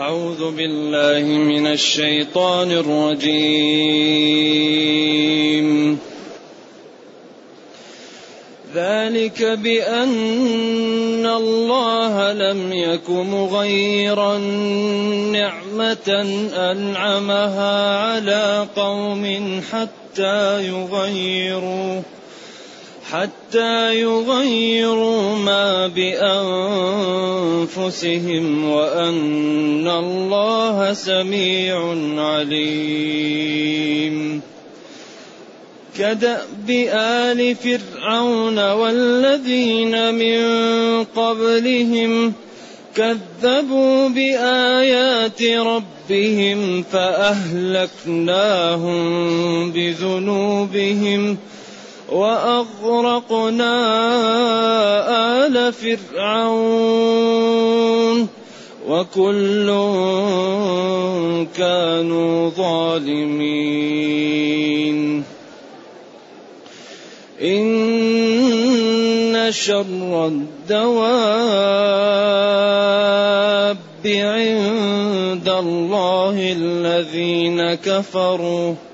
أعوذ بالله من الشيطان الرجيم. ذلك بأن الله لم يك مغيرا نعمة أنعمها على قوم حتى يغيروا. حتى يغيروا ما بأنفسهم وأن الله سميع عليم. كدأب آل فرعون والذين من قبلهم كذبوا بآيات ربهم فأهلكناهم بذنوبهم وأغرقنا آل فرعون وكل كانوا ظالمين. إن شر الدواب عند الله الذين كفروا.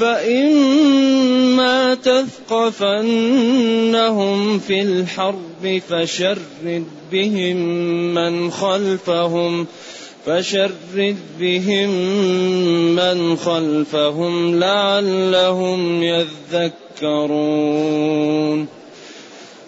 فإما تثقفنهم في الحرب فشرد بهم من خلفهم فشرد بهم من خلفهم لعلهم يذكرون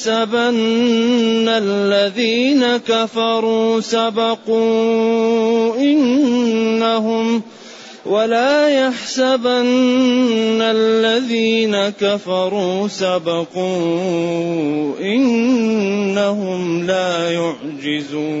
يحسبن الذين كفروا سبقوا إنهم ولا يحسبن الذين كفروا سبقوا إنهم لا يعجزون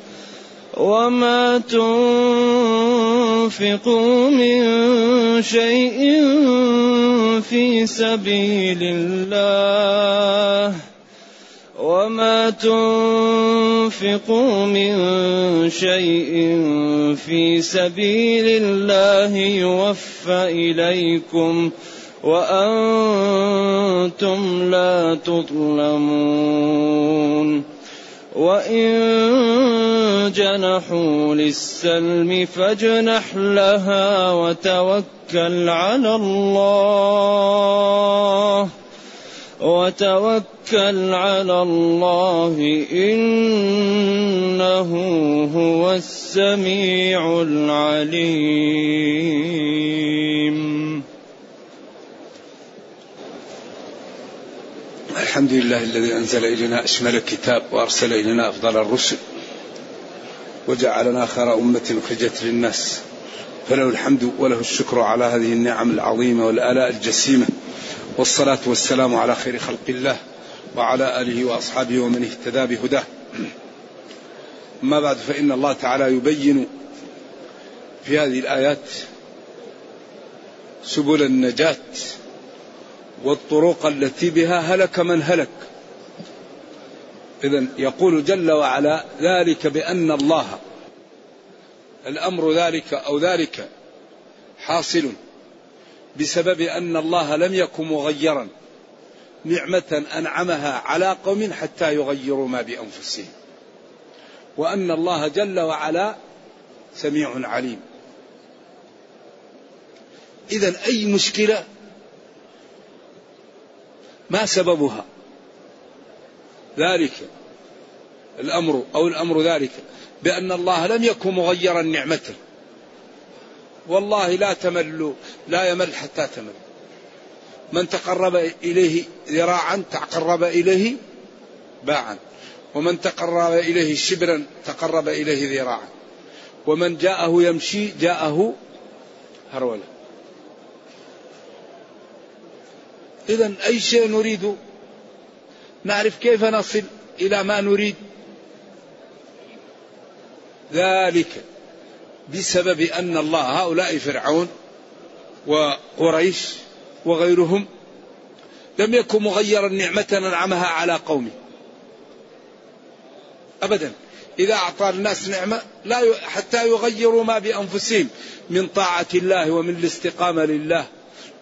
وما تنفقوا من شيء في سبيل الله وما تنفقوا من شيء في سبيل الله يوفى اليكم وأنتم لا تظلمون وإن جنحوا للسلم فاجنح لها وتوكل على الله وتوكل على الله إنه هو السميع العليم الحمد لله الذي أنزل إلينا أشمل الكتاب وأرسل إلينا أفضل الرسل وجعلنا خير أمة أخرجت للناس. فله الحمد وله الشكر على هذه النعم العظيمة والآلاء الجسيمة. والصلاة والسلام على خير خلق الله وعلى آله وأصحابه ومن اهتدى بهداه. أما بعد فإن الله تعالى يبين في هذه الآيات سبل النجاة والطرق التي بها هلك من هلك. إذا يقول جل وعلا ذلك بأن الله الأمر ذلك أو ذلك حاصل بسبب أن الله لم يكن مغيرا نعمة أنعمها على قوم حتى يغيروا ما بأنفسهم. وأن الله جل وعلا سميع عليم. إذا أي مشكلة ما سببها؟ ذلك الأمر أو الأمر ذلك. بأن الله لم يكن مغيرا نعمته. والله لا تمل لا يمل حتى تمل. من تقرب إليه ذراعا تقرب إليه باعا. ومن تقرب إليه شبرا تقرب إليه ذراعا. ومن جاءه يمشي جاءه هرولا إذا أي شيء نريد نعرف كيف نصل إلى ما نريد. ذلك بسبب أن الله هؤلاء فرعون وقريش وغيرهم لم يكن مغيرا نعمة أنعمها على قومه. أبدا. إذا أعطى الناس نعمة لا حتى يغيروا ما بأنفسهم من طاعة الله ومن الاستقامة لله.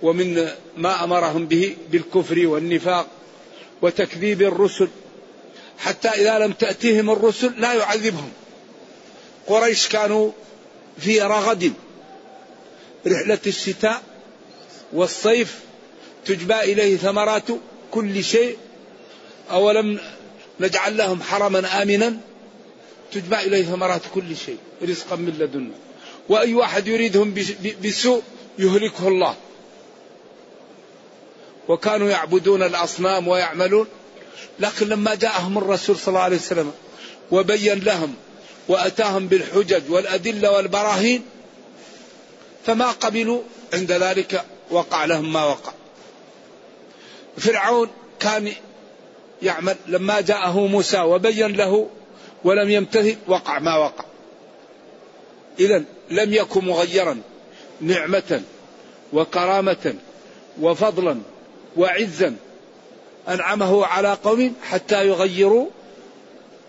ومن ما أمرهم به بالكفر والنفاق وتكذيب الرسل. حتى إذا لم تأتيهم الرسل لا يعذبهم. قريش كانوا في رغد. رحلة الشتاء والصيف تجبى إليه ثمرات كل شيء. أولم نجعل لهم حرما آمنا؟ تجمع إليه ثمرات كل شيء رزقا من لدنا وأي واحد يريدهم بسوء يهلكه الله. وكانوا يعبدون الأصنام ويعملون لكن لما جاءهم الرسول صلى الله عليه وسلم وبين لهم وأتاهم بالحجج والأدلة والبراهين فما قبلوا عند ذلك وقع لهم ما وقع. فرعون كان يعمل لما جاءه موسى وبين له ولم يمتثل وقع ما وقع. إذا لم يكن مغيرا نعمة وكرامة وفضلا وعزا أنعمه على قوم حتى يغيروا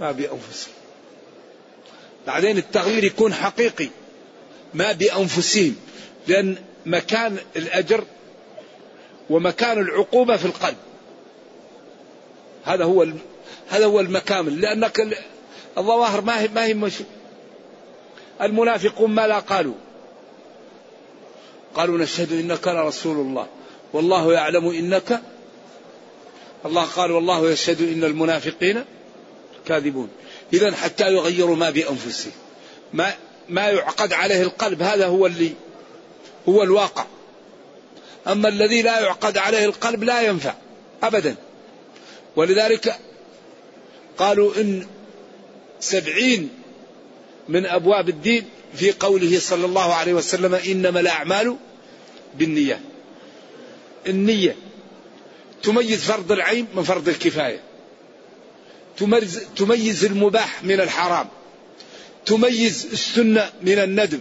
ما بأنفسهم. بعدين التغيير يكون حقيقي ما بأنفسهم لأن مكان الأجر ومكان العقوبة في القلب. هذا هو هذا هو المكامل. لأنك الظواهر ما هي ما هي مش المنافقون ما لا قالوا. قالوا نشهد إنك لرسول الله. والله يعلم إنك الله قال والله يشهد إن المنافقين كاذبون. اذا حتى يغيروا ما بأنفسهم. ما ما يعقد عليه القلب هذا هو اللي هو الواقع. أما الذي لا يعقد عليه القلب لا ينفع ابدا. ولذلك قالوا إن سبعين من أبواب الدين في قوله صلى الله عليه وسلم إنما الأعمال بالنية النية. تميز فرض العين من فرض الكفاية. تميز المباح من الحرام. تميز السنة من الندب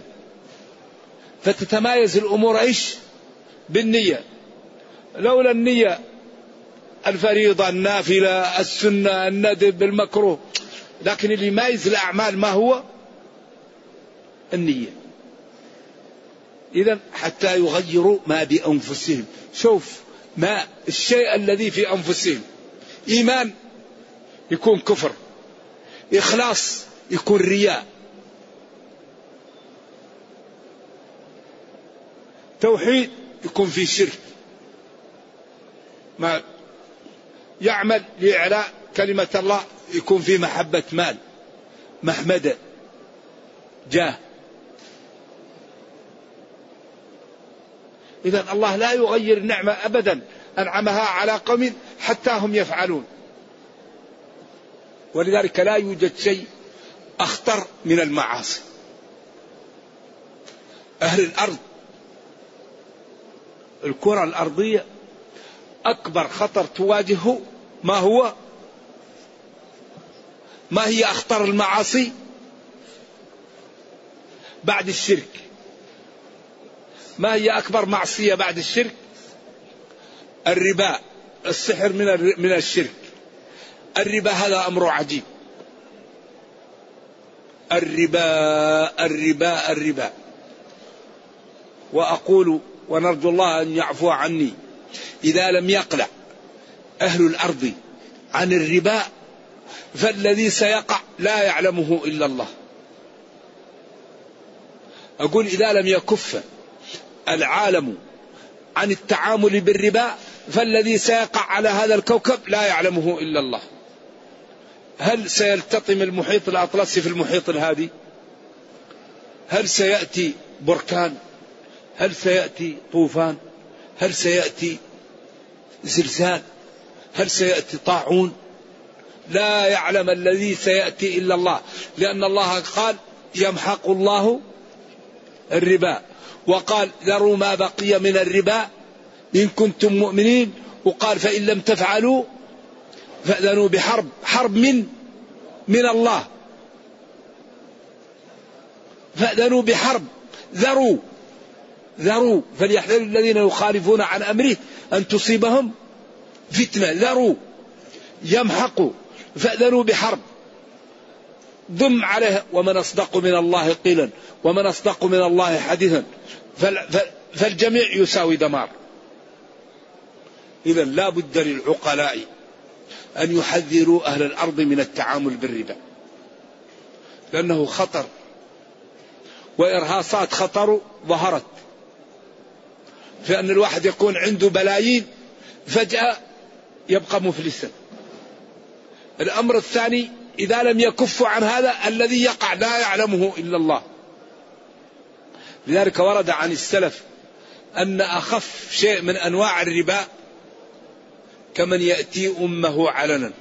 فتتمايز الأمور إيش؟ بالنية. لولا النية الفريضة النافلة السنة الندب المكروه. لكن اللي يميز الأعمال ما هو؟ النية. إذا حتى يغيروا ما بأنفسهم. شوف ما الشيء الذي في أنفسهم. إيمان يكون كفر. إخلاص يكون رياء. توحيد يكون في شرك. ما يعمل لإعلاء كلمة الله يكون في محبة مال. محمدة. جاه. إذا الله لا يغير النعمة أبدا. أنعمها على قوم حتى هم يفعلون. ولذلك لا يوجد شيء أخطر من المعاصي. أهل الأرض الكرة الأرضية أكبر خطر تواجهه ما هو؟ ما هي أخطر المعاصي؟ بعد الشرك. ما هي أكبر معصية بعد الشرك؟ الربا السحر من من الشرك. الربا هذا أمر عجيب. الربا الربا الربا. وأقول ونرجو الله أن يعفو عني. إذا لم يقلع أهل الأرض عن الربا فالذي سيقع لا يعلمه إلا الله. أقول إذا لم يكف العالم عن التعامل بالربا فالذي سيقع على هذا الكوكب لا يعلمه إلا الله. هل سيلتطم المحيط الأطلسي في المحيط الهادي؟ هل سيأتي بركان؟ هل سيأتي طوفان؟ هل سيأتي زلزال؟ هل سيأتي طاعون؟ لا يعلم الذي سيأتي إلا الله لأن الله قال يمحق الله الربا. وقال ذروا ما بقي من الربا إن كنتم مؤمنين. وقال فإن لم تفعلوا فأذنوا بحرب حرب من؟ من الله. فأذنوا بحرب. ذروا ذروا. فليحذر الذين يخالفون عن أمره أن تصيبهم فتنة. ذروا. يمحقوا. فأذنوا بحرب. ضم عليه ومن أصدق من الله قيلا ومن أصدق من الله حديثا. فالجميع يساوي دمار. إذا لا بد للعقلاء أن يحذروا أهل الأرض من التعامل بالربا. لأنه خطر. وإرهاصات خطر ظهرت. في أن الواحد يكون عنده بلايين فجأة يبقى مفلسا. الأمر الثاني إذا لم يكفوا عن هذا الذي يقع لا يعلمه إلا الله. لذلك ورد عن السلف أن أخف شيء من أنواع الربا كمن يأتي أمه علنا.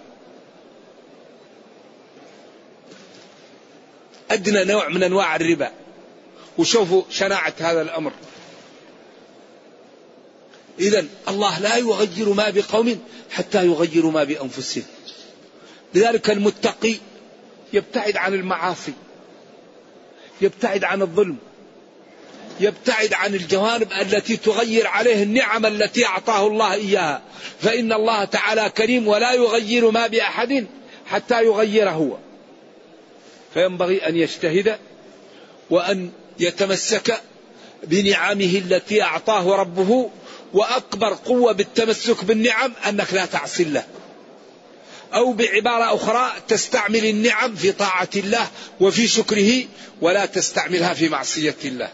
أدنى نوع من أنواع الربا. وشوفوا شناعة هذا الأمر. إذا الله لا يغير ما بقوم حتى يغيروا ما بأنفسهم. لذلك المتقي يبتعد عن المعاصي يبتعد عن الظلم يبتعد عن الجوانب التي تغير عليه النعم التي أعطاه الله إياها. فإن الله تعالى كريم ولا يغير ما بأحد حتى يغير هو. فينبغي أن يجتهد وأن يتمسك بنعمه التي أعطاه ربه وأكبر قوة بالتمسك بالنعم أنك لا تعصي الله. أو بعبارة أخرى تستعمل النعم في طاعة الله وفي شكره ولا تستعملها في معصية الله.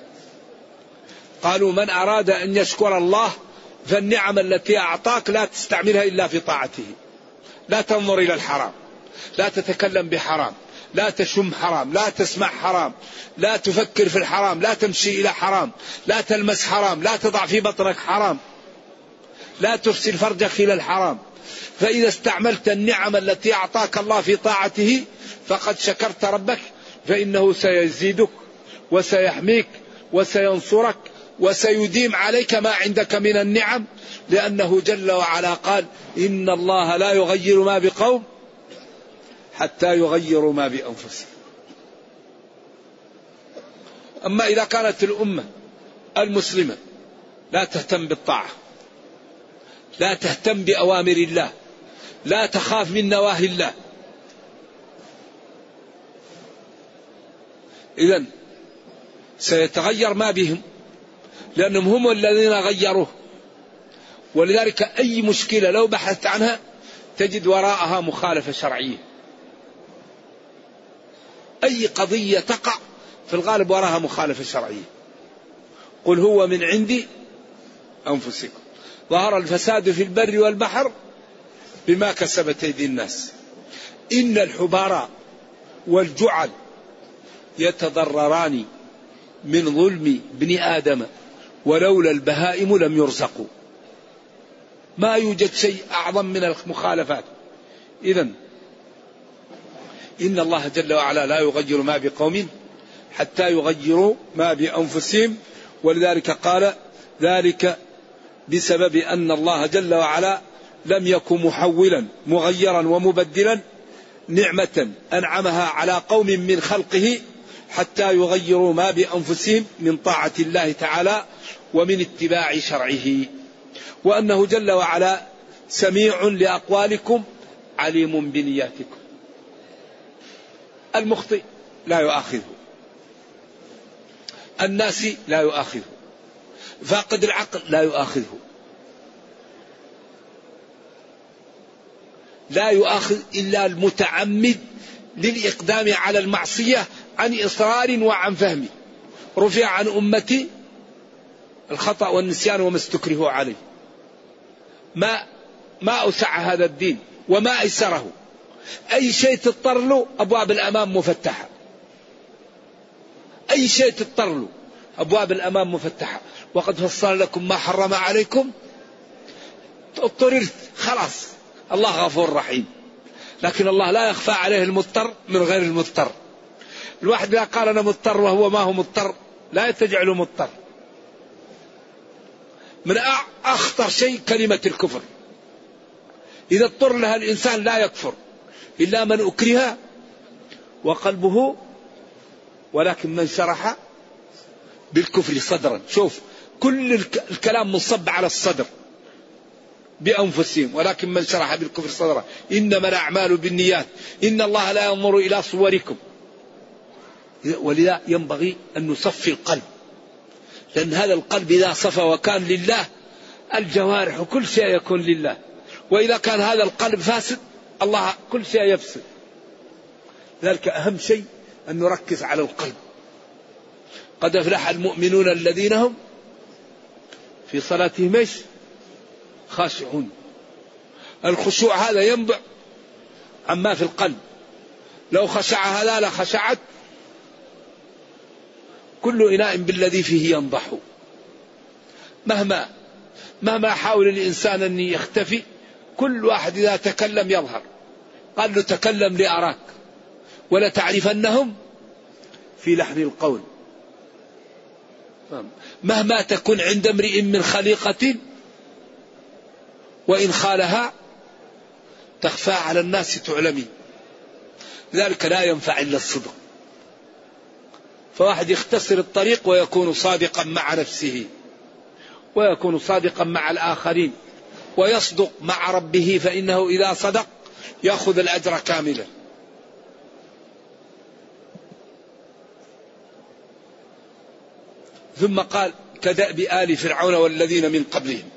قالوا من أراد أن يشكر الله فالنعم التي أعطاك لا تستعملها إلا في طاعته. لا تنظر إلى الحرام. لا تتكلم بحرام. لا تشم حرام. لا تسمع حرام. لا تفكر في الحرام. لا تمشي إلى حرام. لا تلمس حرام. لا تضع في بطنك حرام. لا ترسل فرجك إلى الحرام. فإذا استعملت النعم التي أعطاك الله في طاعته فقد شكرت ربك فإنه سيزيدك وسيحميك وسينصرك وسيديم عليك ما عندك من النعم لأنه جل وعلا قال إن الله لا يغير ما بقوم حتى يغيروا ما بأنفسهم. أما إذا كانت الأمة المسلمة لا تهتم بالطاعة لا تهتم بأوامر الله. لا تخاف من نواهي الله. إذا سيتغير ما بهم لأنهم هم الذين غيروه. ولذلك أي مشكلة لو بحثت عنها تجد وراءها مخالفة شرعية. أي قضية تقع في الغالب وراها مخالفة شرعية. قل هو من عندي أنفسكم. ظهر الفساد في البر والبحر بما كسبت أيدي الناس. إن الحبارى والجعل يتضرران من ظلم ابن آدم ولولا البهائم لم يرزقوا. ما يوجد شيء أعظم من المخالفات. إذا إن الله جل وعلا لا يغير ما بقوم حتى يغيروا ما بأنفسهم. ولذلك قال ذلك بسبب أن الله جل وعلا لم يكن محولا مغيرا ومبدلا نعمة أنعمها على قوم من خلقه حتى يغيروا ما بأنفسهم من طاعة الله تعالى ومن اتباع شرعه. وأنه جل وعلا سميع لأقوالكم عليم بنياتكم. المخطئ لا يؤاخذه. الناس لا يؤاخذه. فاقد العقل لا يؤاخذه. لا يؤاخذ إلا المتعمد للإقدام على المعصية عن إصرار وعن فهم. رفع عن أمتي الخطأ والنسيان وما استكرهوا عليه. ما ما أوسع هذا الدين وما أيسره. أي شيء تضطر له أبواب الأمام مفتحة. أي شيء تضطر له أبواب الأمام مفتحة. وقد فصل لكم ما حرم عليكم. اضطررت. خلاص. الله غفور رحيم. لكن الله لا يخفى عليه المضطر من غير المضطر. الواحد إذا قال أنا مضطر وهو ما هو مضطر لا تجعله مضطر. من أخطر شيء كلمة الكفر. إذا اضطر لها الإنسان لا يكفر. إلا من أكره وقلبه ولكن من شرح بالكفر صدرا. شوف كل الكلام منصب على الصدر بأنفسهم ولكن من شرح بالكفر صدرا إنما الأعمال بالنيات إن الله لا ينظر إلى صوركم. ولذا ينبغي أن نصفي القلب لأن هذا القلب إذا صفى وكان لله الجوارح وكل شيء يكون لله. وإذا كان هذا القلب فاسد الله كل شيء يفسد. ذلك أهم شيء أن نركز على القلب. قد أفلح المؤمنون الذين هم في صلاتهم إيش؟ خاشعون الخشوع هذا ينبع عما في القلب. لو خشع هذا لخشعت كل إناء بالذي فيه ينضح مهما مهما حاول الإنسان أن يختفي كل واحد إذا تكلم يظهر. قال له تكلم لأراك ولا تعرفنهم في لحن القول. مهما تكن عند امرئ من خليقة وإن خالها تخفى على الناس تعلمي. ذلك لا ينفع إلا الصدق. فواحد يختصر الطريق ويكون صادقا مع نفسه ويكون صادقا مع الآخرين ويصدق مع ربه فإنه إذا صدق يأخذ الأجر كاملا. ثم قال كدأب آل فرعون والذين من قبلهم.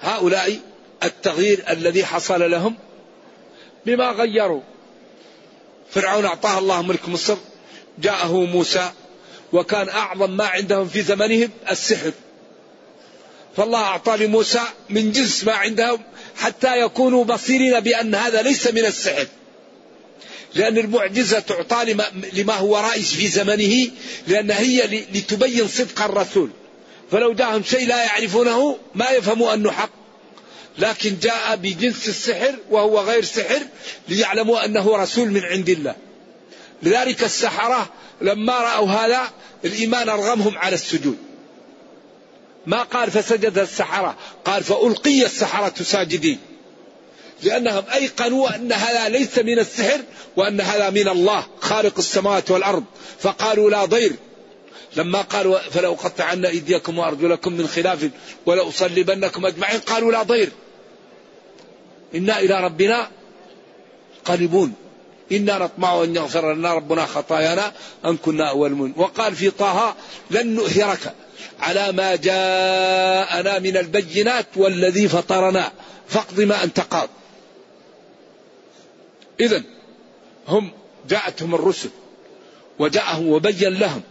هؤلاء التغيير الذي حصل لهم بما غيروا. فرعون أعطاه الله ملك مصر جاءه موسى وكان أعظم ما عندهم في زمنهم السحر. فالله أعطى لموسى من جنس ما عندهم حتى يكونوا بصيرين بأن هذا ليس من السحر. لأن المعجزة تعطى لما, هو رائج في زمنه لأن هي لتبين صدق الرسول. فلو جاءهم شيء لا يعرفونه ما يفهموا أنه حق. لكن جاء بجنس السحر وهو غير سحر ليعلموا أنه رسول من عند الله. لذلك السحرة لما رأوا هذا الإيمان أرغمهم على السجود. ما قال فسجد السحرة قال فألقي السحرة ساجدين. لأنهم أيقنوا أن هذا ليس من السحر وأن هذا من الله خالق السماوات والأرض. فقالوا لا ضير. لما قالوا فلو قطعن أيديكم وأرجلكم من خلاف ولأصلبنكم أجمعين قالوا لا ضير. إنا إلى ربنا قريبون. إنا نطمع أن يغفر لنا ربنا خطايانا أن كنا أول من. وقال في طه لن نؤثرك على ما جاءنا من البينات والذي فطرنا. فاقض ما أنت قاض. إذا هم جاءتهم الرسل وجاءهم وبين لهم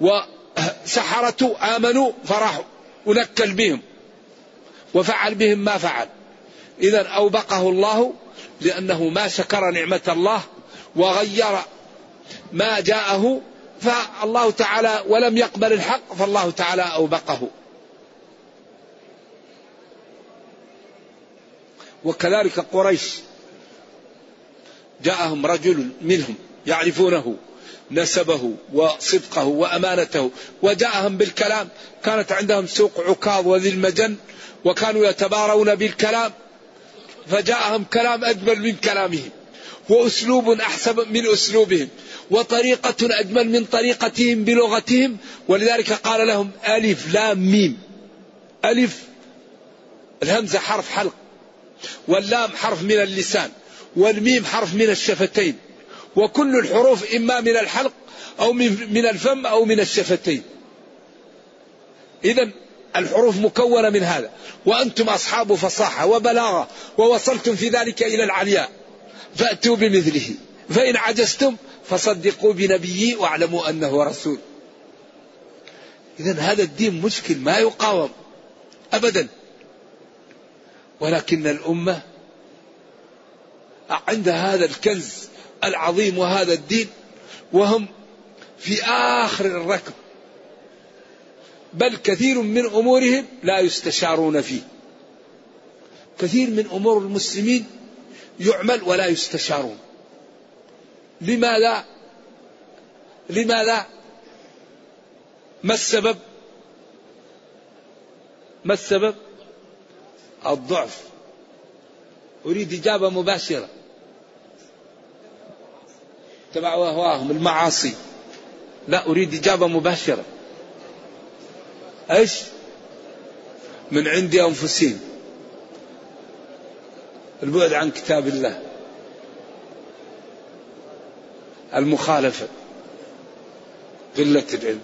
وسحرة آمنوا فراحوا ونكل بهم وفعل بهم ما فعل. إذا أوبقه الله لأنه ما شكر نعمة الله وغير ما جاءه فالله تعالى ولم يقبل الحق فالله تعالى أوبقه. وكذلك قريش جاءهم رجل منهم يعرفونه نسبه وصدقه وأمانته وجاءهم بالكلام. كانت عندهم سوق عكاظ وذي المجن وكانوا يتبارون بالكلام. فجاءهم كلام أجمل من كلامهم وأسلوب أحسن من أسلوبهم وطريقة أجمل من طريقتهم بلغتهم. ولذلك قال لهم ألف لام ميم. ألف الهمزة حرف حلق واللام حرف من اللسان. والميم حرف من الشفتين. وكل الحروف إما من الحلق أو من الفم أو من الشفتين. إذا الحروف مكونة من هذا. وأنتم أصحاب فصاحة وبلاغة ووصلتم في ذلك إلى العلياء. فأتوا بمثله. فإن عجزتم فصدقوا بنبيي واعلموا أنه رسول. إذا هذا الدين مشكل ما يقاوم أبدا. ولكن الأمة عندها هذا الكنز العظيم وهذا الدين وهم في آخر الركب بل كثير من أمورهم لا يستشارون فيه. كثير من أمور المسلمين يعمل ولا يستشارون. لماذا؟ لماذا؟ ما السبب؟ ما السبب؟ الضعف. أريد إجابة مباشرة. تبع اهواهم المعاصي. لا أريد إجابة مباشرة. إيش؟ من عند انفسهم. البعد عن كتاب الله. المخالفة. قلة العلم.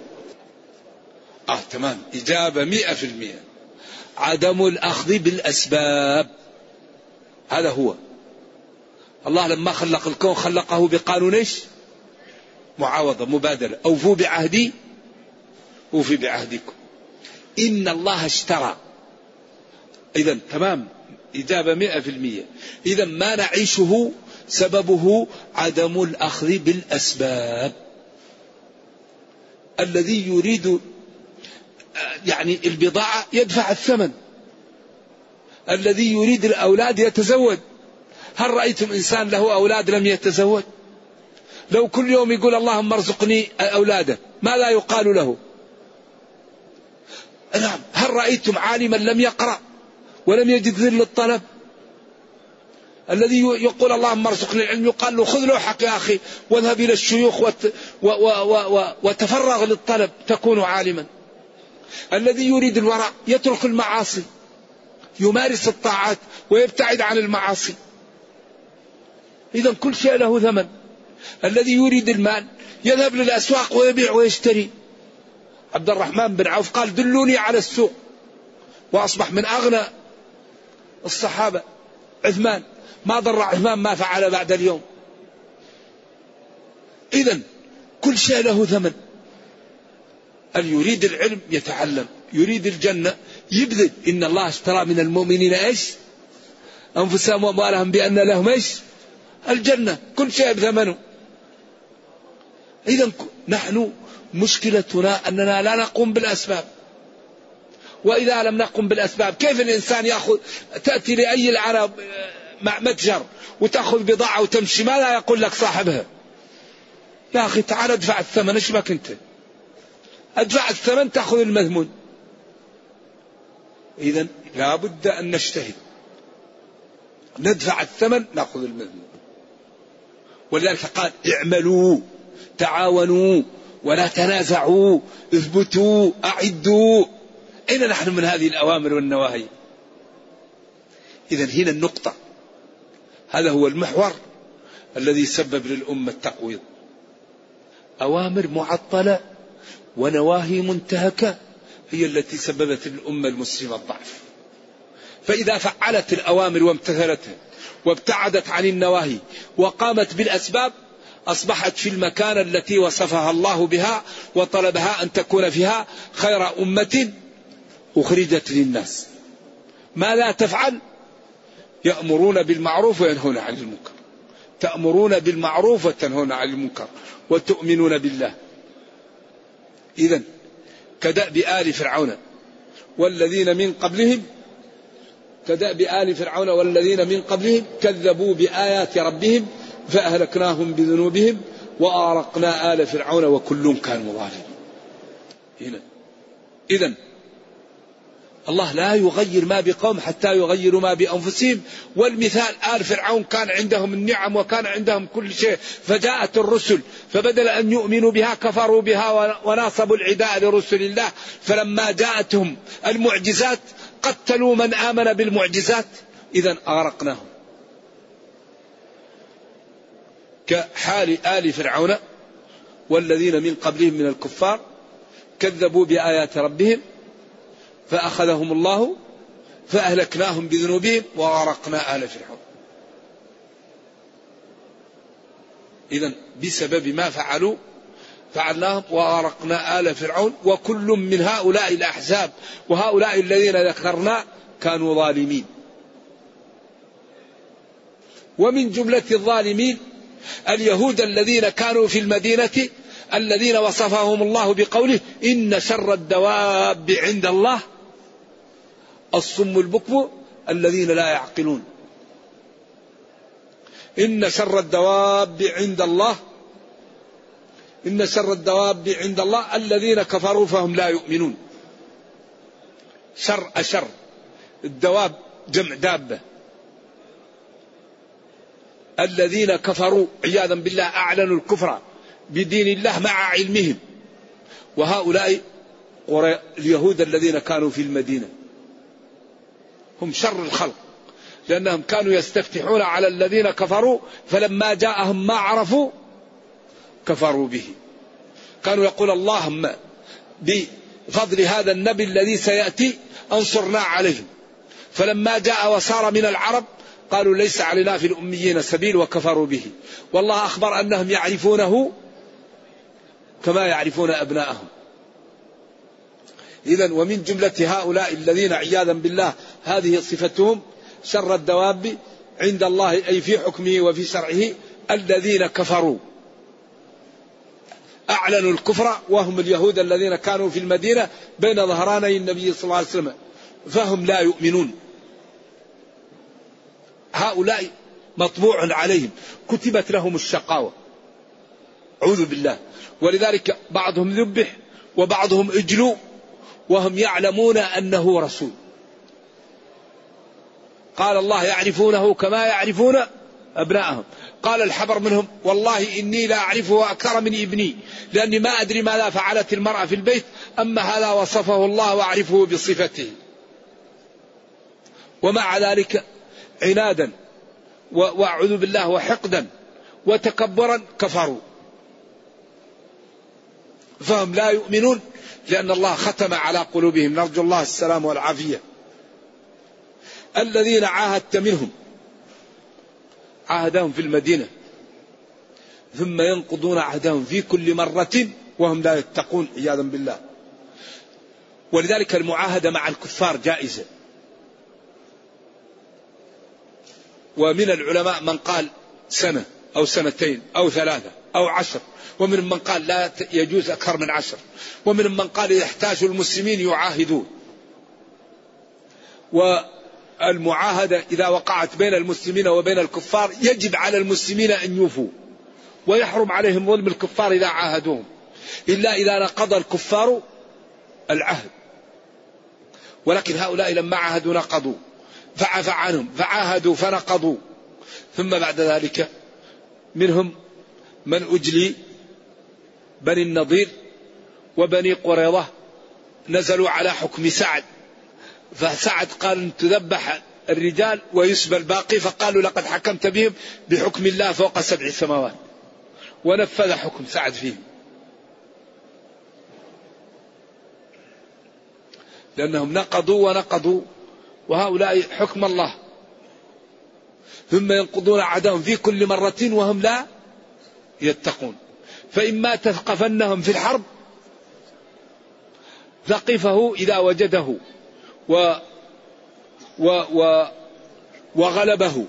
آه تمام إجابة مئة في المئة. عدم الأخذ بالأسباب. هذا هو. الله لما خلق الكون خلقه بقانون إيش؟ معاوضة مبادلة، أوفوا بعهدي أوفي بعهدكم. إن الله اشترى. إذا تمام. إجابة مئة في المئة. إذا ما نعيشه سببه عدم الأخذ بالأسباب. الذي يريد يعني البضاعة يدفع الثمن. الذي يريد الأولاد يتزوج. هل رأيتم إنسان له أولاد لم يتزوج؟ لو كل يوم يقول اللهم ارزقني أولادا ماذا يقال له؟ نعم هل رأيتم عالما لم يقرأ ولم يجد ذل الطلب؟ الذي يقول اللهم ارزقني العلم يقال له خذ لوحك يا أخي واذهب إلى الشيوخ وت و و و و وتفرغ للطلب تكون عالما. الذي يريد الورع يترك المعاصي يمارس الطاعات ويبتعد عن المعاصي. إذا كل شيء له ثمن. الذي يريد المال يذهب للأسواق ويبيع ويشتري. عبد الرحمن بن عوف قال دلوني على السوق. وأصبح من أغنى الصحابة. عثمان ما ضر عثمان ما فعل بعد اليوم. إذا كل شيء له ثمن. اللي يريد العلم؟ يتعلم. يريد الجنة؟ يبذل. إن الله اشترى من المؤمنين إيش؟ أنفسهم وأموالهم بأن لهم إيش؟ الجنة كل شيء بثمنه إذا نحن مشكلتنا أننا لا نقوم بالأسباب. وإذا لم نقم بالأسباب كيف الإنسان يأخذ تأتي لأي العرب مع متجر وتأخذ بضاعة وتمشي ما لا يقول لك صاحبها. يا أخي تعال ادفع الثمن إيش بك أنت؟ ادفع الثمن تأخذ المذمون. إذا لا بد أن نجتهد. ندفع الثمن نأخذ المذمون. ولذلك قال اعملوا تعاونوا ولا تنازعوا اثبتوا أعدوا. أين نحن من هذه الأوامر والنواهي؟ إذا هنا النقطة. هذا هو المحور الذي سبب للأمة التقويض. أوامر معطلة ونواهي منتهكة هي التي سببت للأمة المسلمة الضعف. فإذا فعلت الأوامر وامتثلتها وابتعدت عن النواهي وقامت بالأسباب أصبحت في المكان التي وصفها الله بها وطلبها أن تكون فيها خير أمة أخرجت للناس. ماذا تفعل؟ يأمرون بالمعروف وينهون عن المنكر. تأمرون بالمعروف وتنهون عن المنكر وتؤمنون بالله. إذا كدأب آل فرعون والذين من قبلهم كدأب آل فرعون والذين من قبلهم كذبوا بآيات ربهم فأهلكناهم بذنوبهم وأغرقنا آل فرعون وكل كانوا ظالمين. هنا. إذا الله لا يغير ما بقوم حتى يغيروا ما بأنفسهم. والمثال آل فرعون كان عندهم النعم وكان عندهم كل شيء. فجاءت الرسل فبدل أن يؤمنوا بها كفروا بها وناصبوا العداء لرسل الله. فلما جاءتهم المعجزات قتلوا من آمن بالمعجزات إذا أغرقناهم. كحال آل فرعون والذين من قبلهم من الكفار كذبوا بآيات ربهم فأخذهم الله فأهلكناهم بذنوبهم وغرقنا آل فرعون. إذا بسبب ما فعلوا فعلناهم وغرقنا آل فرعون وكل من هؤلاء الأحزاب وهؤلاء الذين ذكرنا كانوا ظالمين. ومن جملة الظالمين اليهود الذين كانوا في المدينة الذين وصفهم الله بقوله إن شر الدواب عند الله الصم البكم الذين لا يعقلون. إن شر الدواب عند الله إن شر الدواب عند الله الذين كفروا فهم لا يؤمنون. شر أشر. الدواب جمع دابة. الذين كفروا عياذا بالله أعلنوا الكفر بدين الله مع علمهم. وهؤلاء اليهود الذين كانوا في المدينة. هم شر الخلق. لأنهم كانوا يستفتحون على الذين كفروا فلما جاءهم ما عرفوا كفروا به. كانوا يقول اللهم بفضل هذا النبي الذي سيأتي أنصرنا عليهم فلما جاء وصار من العرب قالوا ليس علينا في الأميين سبيل وكفروا به. والله أخبر أنهم يعرفونه كما يعرفون أبناءهم. إذا ومن جملة هؤلاء الذين عياذا بالله هذه صفتهم شر الدواب عند الله أي في حكمه وفي شرعه الذين كفروا. أعلنوا الكفر وهم اليهود الذين كانوا في المدينة بين ظهراني النبي صلى الله عليه وسلم. فهم لا يؤمنون. هؤلاء مطبوع عليهم. كتبت لهم الشقاوة. أعوذ بالله. ولذلك بعضهم ذبح وبعضهم اجلوا وهم يعلمون أنه رسول. قال الله يعرفونه كما يعرفون أبناءهم. قال الحبر منهم والله إني لا أعرفه أكثر من ابني لأني ما أدري ماذا فعلت المرأة في البيت أما هذا وصفه الله وأعرفه بصفته. ومع ذلك عنادا وأعوذ بالله وحقدا وتكبرا كفروا. فهم لا يؤمنون لأن الله ختم على قلوبهم نرجو الله السلام والعافية. الذين عاهدت منهم عاهدهم في المدينة. ثم ينقضون عهدهم في كل مرة وهم لا يتقون عياذا بالله. ولذلك المعاهدة مع الكفار جائزة. ومن العلماء من قال سنة أو سنتين أو ثلاثة أو عشر. ومن من قال لا يجوز أكثر من عشر. ومن من قال يحتاج المسلمين يعاهدون. والمعاهدة إذا وقعت بين المسلمين وبين الكفار يجب على المسلمين أن يوفوا ويحرم عليهم ظلم الكفار إذا عاهدوهم. إلا إذا نقض الكفار العهد. ولكن هؤلاء لما عاهدوا نقضوا فعفى عنهم فعاهدوا فنقضوا. ثم بعد ذلك منهم من أجلي بني النضير وبني قريظة نزلوا على حكم سعد. فسعد قال تذبح الرجال ويسبى الباقي فقالوا لقد حكمت بهم بحكم الله فوق سبع سماوات. ونفذ حكم سعد فيهم. لأنهم نقضوا ونقضوا وهؤلاء حكم الله. ثم ينقضون عهدهم في كل مرة وهم لا يتقون. فإما تثقفنهم في الحرب ثقفه إذا وجده. و و و وغلبه.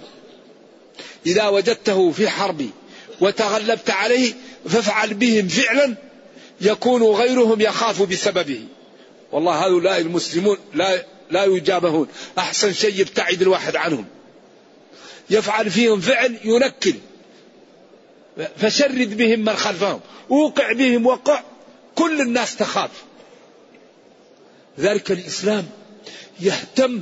إذا وجدته في حرب وتغلبت عليه فافعل بهم فعلا يكون غيرهم يخاف بسببه. والله هؤلاء المسلمون لا لا يجابهون. أحسن شيء يبتعد الواحد عنهم. يفعل فيهم فعل ينكل. فشرد بهم من خلفهم. وقع بهم وقع. كل الناس تخاف. ذلك الإسلام. يهتم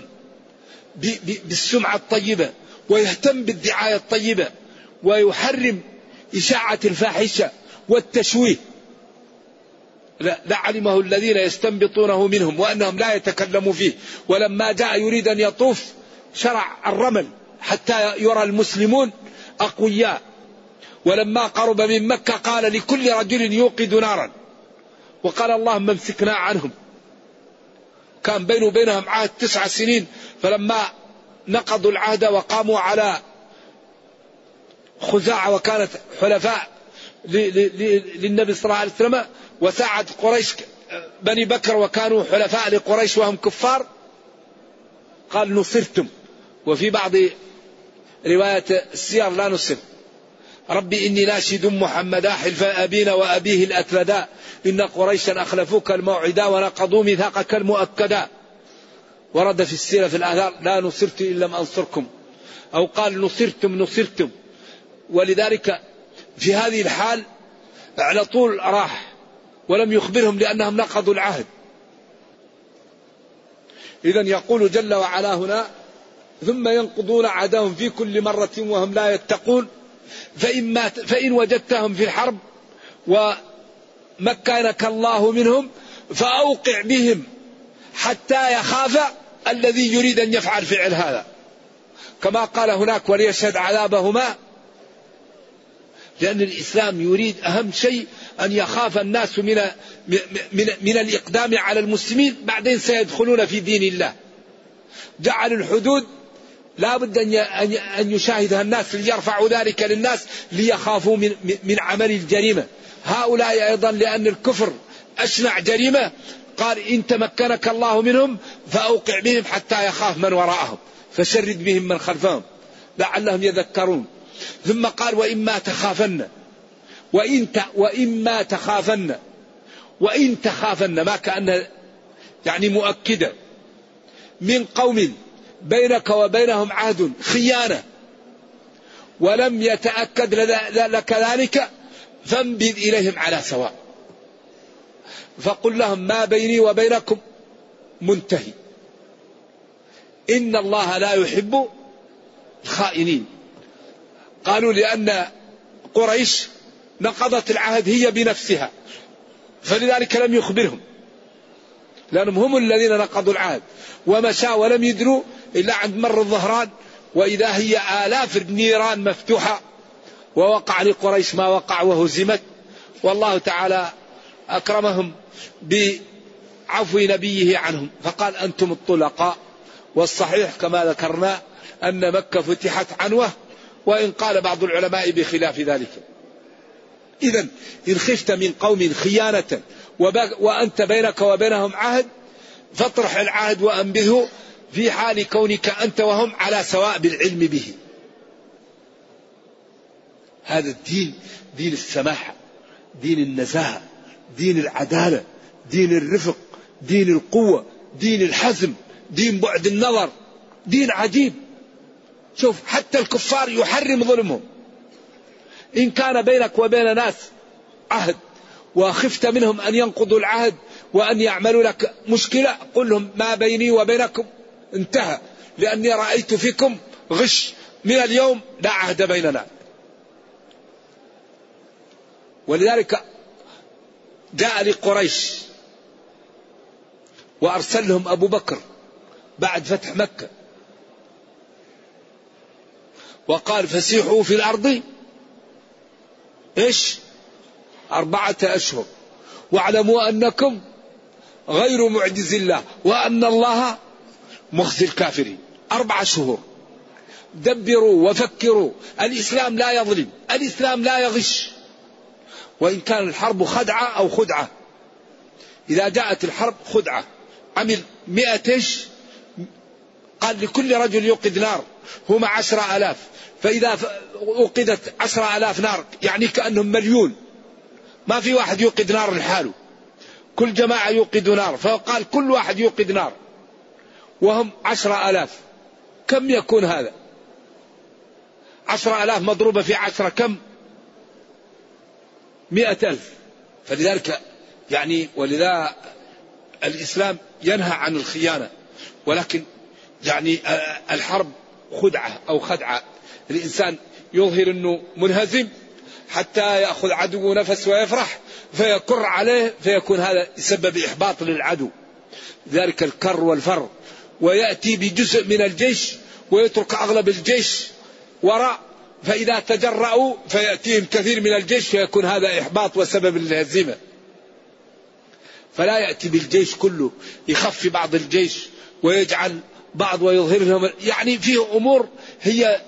بالسمعة الطيبة ويهتم بالدعاية الطيبة ويحرم إشاعة الفاحشة والتشويه. لعلمه الذين يستنبطونه منهم وأنهم لا يتكلموا فيه. ولما جاء يريد أن يطوف شرع الرمل حتى يرى المسلمون أقوياء. ولما قرب من مكة قال لكل رجل يوقد نارا. وقال اللهم امسكنا عنهم. كان بينه وبينهم عهد تسع سنين فلما نقضوا العهد وقاموا على خزاعة وكانت حلفاء للنبي صلى الله عليه وسلم وساعد قريش بني بكر وكانوا حلفاء لقريش وهم كفار. قال نصرتم. وفي بعض رواية السير لا نصر. ربي إني ناشد محمدا حلف أبينا وأبيه الأتلدا إن قريشا أخلفوك الموعدا ونقضوا ميثاقك المؤكدا ورد في السيرة في الآثار لا نصرت إن لم أنصركم. أو قال نصرتم نصرتم. ولذلك في هذه الحال على طول راح ولم يخبرهم لأنهم نقضوا العهد. إذا يقول جل وعلا هنا ثم ينقضون عهدهم في كل مرة وهم لا يتقون. فإن, مات فإن وجدتهم في الحرب ومكنك الله منهم فأوقع بهم حتى يخاف الذي يريد أن يفعل فعل هذا كما قال هناك وليشهد عذابهما لأن الإسلام يريد أهم شيء أن يخاف الناس من من من الإقدام على المسلمين بعدين سيدخلون في دين الله. جعل الحدود لا بد أن يشاهدها الناس ليرفعوا ذلك للناس ليخافوا من من عمل الجريمة. هؤلاء أيضا لأن الكفر أشنع جريمة. قال إن تمكنك الله منهم فأوقع بهم حتى يخاف من وراءهم. فشرد بهم من خلفهم. لعلهم يذكرون. ثم قال وإما تخافن. وإن ت... وإما تخافن. وإن تخافن. ما كأن يعني مؤكدة. من قوم بينك وبينهم عهد خيانة. ولم يتأكد لك ذلك فانبذ إليهم على سواء. فقل لهم ما بيني وبينكم منتهي. إن الله لا يحب الخائنين. قالوا لأن قريش نقضت العهد هي بنفسها فلذلك لم يخبرهم. لأنهم هم الذين نقضوا العهد. ومشى ولم يدروا إلا عند مر الظهران وإذا هي آلاف النيران مفتوحة ووقع لقريش ما وقع وهزمت. والله تعالى أكرمهم بعفو نبيه عنهم. فقال أنتم الطلقاء. والصحيح كما ذكرنا أن مكة فتحت عنوة وإن قال بعض العلماء بخلاف ذلك. إذا إن خفت من قوم خيانة وأنت بينك وبينهم عهد فاطرح العهد وأنبذه في حال كونك أنت وهم على سواء بالعلم به. هذا الدين دين السماحة دين النزاهة دين العدالة دين الرفق دين القوة دين الحزم دين بعد النظر دين عجيب. شوف حتى الكفار يحرم ظلمهم. إن كان بينك وبين ناس عهد وخفت منهم أن ينقضوا العهد وأن يعملوا لك مشكلة قل لهم ما بيني وبينكم انتهى. لأني رأيت فيكم غش من اليوم لا عهد بيننا. ولذلك جاء لقريش وأرسل لهم أبو بكر بعد فتح مكة. وقال فسيحوا في الأرض. إيش؟ أربعة أشهر. واعلموا أنكم غير معجز الله وأن الله مخزي الكافرين. أربع شهور. دبروا وفكروا. الإسلام لا يظلم. الإسلام لا يغش. وإن كان الحرب خدعة أو خدعة. إذا جاءت الحرب خدعة. عمل مئة قال لكل رجل يوقد نار. هم عشرة ألاف. فإذا وقدت عشرة ألاف نار يعني كأنهم مليون. ما في واحد يوقد نار لحاله. كل جماعة يوقد نار. فقال كل واحد يوقد نار. وهم عشرة ألاف. كم يكون هذا؟ عشرة ألاف مضروبة في عشرة كم؟ مئة ألف. فلذلك يعني ولذا الإسلام ينهى عن الخيانة. ولكن يعني الحرب خدعة أو خدعة. الإنسان يظهر أنه منهزم حتى يأخذ عدو نفس ويفرح فيكر عليه فيكون هذا يسبب إحباط للعدو. ذلك الكر والفر. ويأتي بجزء من الجيش ويترك أغلب الجيش وراء فإذا تجرأوا فيأتيهم كثير من الجيش فيكون هذا إحباط وسبب للهزيمة. فلا يأتي بالجيش كله يخفي بعض الجيش ويجعل بعض ويظهر لهم يعني فيه أمور هي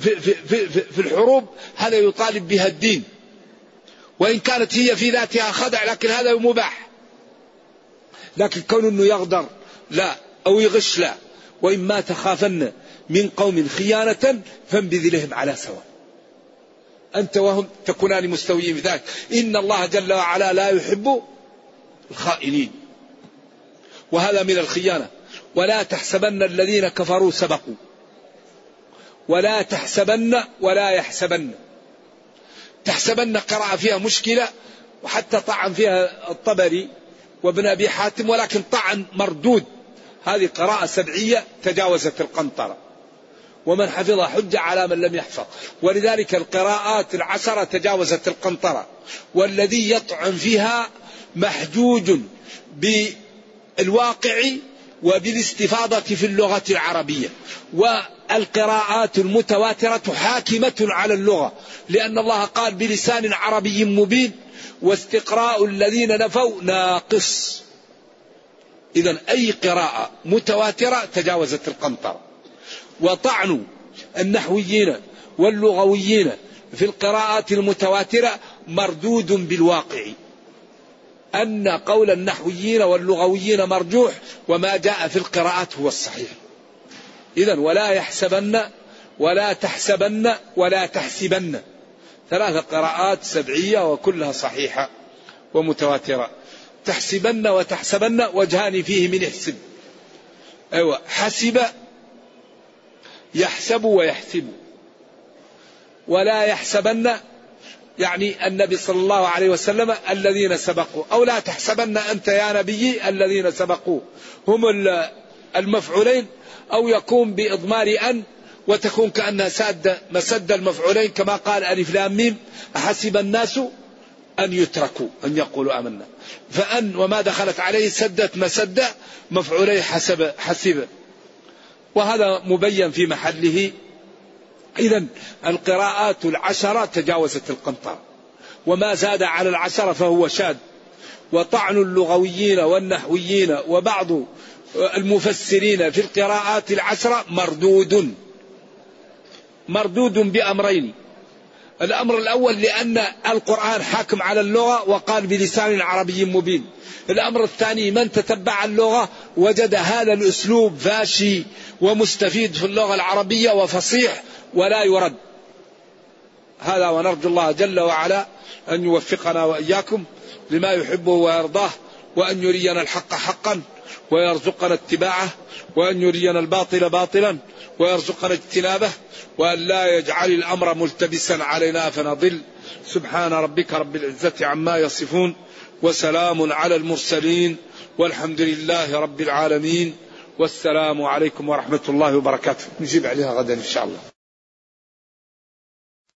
في, في, في, في الحروب هذا يطالب بها الدين. وإن كانت هي في ذاتها خدع لكن هذا مباح. لكن كون أنه يغدر لا. أو يغش لا وإما تخافن من قوم خيانة فانبذ لهم على سواء. أنت وهم تكونان مستويين في ذلك. إن الله جل وعلا لا يحب الخائنين. وهذا من الخيانة. ولا تحسبن الذين كفروا سبقوا. ولا تحسبن ولا يحسبن. تحسبن قراءة فيها مشكلة وحتى طعن فيها الطبري وابن أبي حاتم ولكن طعن مردود. هذه قراءة سبعية تجاوزت القنطرة. ومن حفظ حجة على من لم يحفظ. ولذلك القراءات العشرة تجاوزت القنطرة. والذي يطعن فيها محجوج بالواقع وبالاستفاضة في اللغة العربية. والقراءات المتواترة حاكمة على اللغة. لأن الله قال بلسان عربي مبين واستقراء الذين نفوا ناقص. إذا أي قراءة متواترة تجاوزت القنطرة. وطعن النحويين واللغويين في القراءات المتواترة مردود بالواقع. أن قول النحويين واللغويين مرجوح وما جاء في القراءات هو الصحيح. إذا ولا يحسبن ولا تحسبن ولا تحسبن. ثلاث قراءات سبعية وكلها صحيحة ومتواترة. تحسبن وتحسبن وجهان فيه من احسب. أيوة حسب يحسب ويحسب. ولا يحسبن يعني النبي صلى الله عليه وسلم الذين سبقوا. أو لا تحسبن أنت يا نبي الذين سبقوا. هم المفعولين أو يكون بإضمار أن وتكون كأنها سادة مسد المفعولين كما قال ألف لام ميم. أحسب الناس أن يتركوا أن يقولوا آمنا. فأن وما دخلت عليه سدت مسد مفعولي حسب حسب. وهذا مبين في محله. إذا القراءات العشرة تجاوزت القنطرة وما زاد على العشرة فهو شاذ. وطعن اللغويين والنحويين وبعض المفسرين في القراءات العشرة مردود. مردود بأمرين. الأمر الأول لأن القرآن حاكم على اللغة وقال بلسان عربي مبين. الأمر الثاني من تتبع اللغة وجد هذا الأسلوب فاشي ومستفيد في اللغة العربية وفصيح ولا يرد. هذا ونرجو الله جل وعلا أن يوفقنا وإياكم لما يحبه ويرضاه وأن يرينا الحق حقا. ويرزقنا اتباعه وأن يرينا الباطل باطلا ويرزقنا اجتنابه وأن لا يجعل الأمر ملتبسا علينا فنضل. سبحان ربك رب العزة عما يصفون وسلام على المرسلين والحمد لله رب العالمين والسلام عليكم ورحمة الله وبركاته. نجيب عليها غدا إن شاء الله.